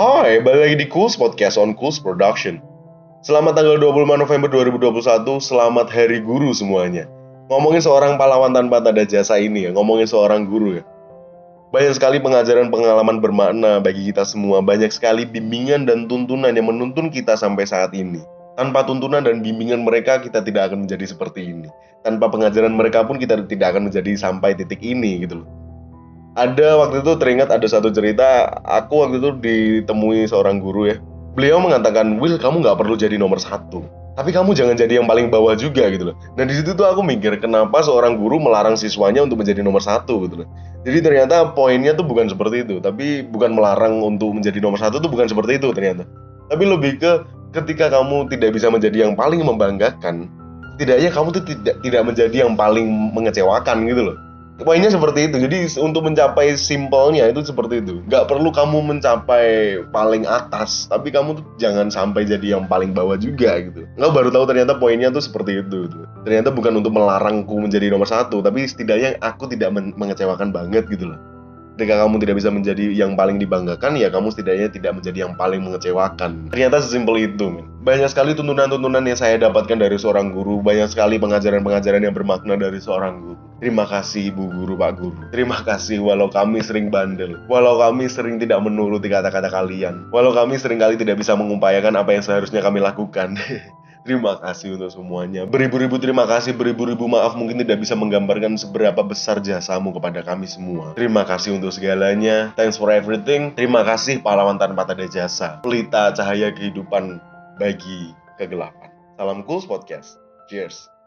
Hai, balik lagi di Cools Podcast on Cools Production. Selamat tanggal 25 November 2021, selamat Hari Guru semuanya. Ngomongin seorang pahlawan tanpa tanda jasa ini ya, ngomongin seorang guru ya. Banyak sekali pengajaran pengalaman bermakna bagi kita semua, banyak sekali bimbingan dan tuntunan yang menuntun kita sampai saat ini. Tanpa tuntunan dan bimbingan mereka, kita tidak akan menjadi seperti ini. Tanpa pengajaran mereka pun kita tidak akan menjadi sampai titik ini gitu loh ada waktu itu teringat ada satu cerita aku waktu itu ditemui seorang guru ya. Beliau mengatakan Will kamu nggak perlu jadi nomor satu. Tapi kamu jangan jadi yang paling bawah juga gitu loh. Dan di situ tuh aku mikir kenapa seorang guru melarang siswanya untuk menjadi nomor satu gitu loh. Jadi ternyata poinnya tuh bukan seperti itu. Tapi bukan melarang untuk menjadi nomor satu tuh bukan seperti itu ternyata. Tapi lebih ke ketika kamu tidak bisa menjadi yang paling membanggakan tidaknya kamu tuh tidak tidak menjadi yang paling mengecewakan gitu loh poinnya seperti itu. Jadi untuk mencapai simpelnya itu seperti itu. Nggak perlu kamu mencapai paling atas tapi kamu tuh jangan sampai jadi yang paling bawah juga gitu. Nggak baru tahu ternyata poinnya tuh seperti itu gitu. ternyata bukan untuk melarangku menjadi nomor satu tapi setidaknya aku tidak mengecewakan banget gitu loh. Ketika kamu tidak bisa menjadi yang paling dibanggakan ya kamu setidaknya tidak menjadi yang paling mengecewakan. Ternyata sesimpel itu men. banyak sekali tuntunan-tuntunan yang saya dapatkan dari seorang guru banyak sekali pengajaran-pengajaran yang bermakna dari seorang guru Terima kasih Ibu Guru Pak Guru. Terima kasih walau kami sering bandel, walau kami sering tidak menuruti kata-kata kalian, walau kami sering kali tidak bisa mengupayakan apa yang seharusnya kami lakukan. Terima kasih untuk semuanya. Beribu-ribu terima kasih, beribu-ribu maaf mungkin tidak bisa menggambarkan seberapa besar jasamu kepada kami semua. Terima kasih untuk segalanya. Thanks for everything. Terima kasih pahlawan tanpa tanda jasa. Pelita cahaya kehidupan bagi kegelapan. Salam Cool Podcast. Cheers.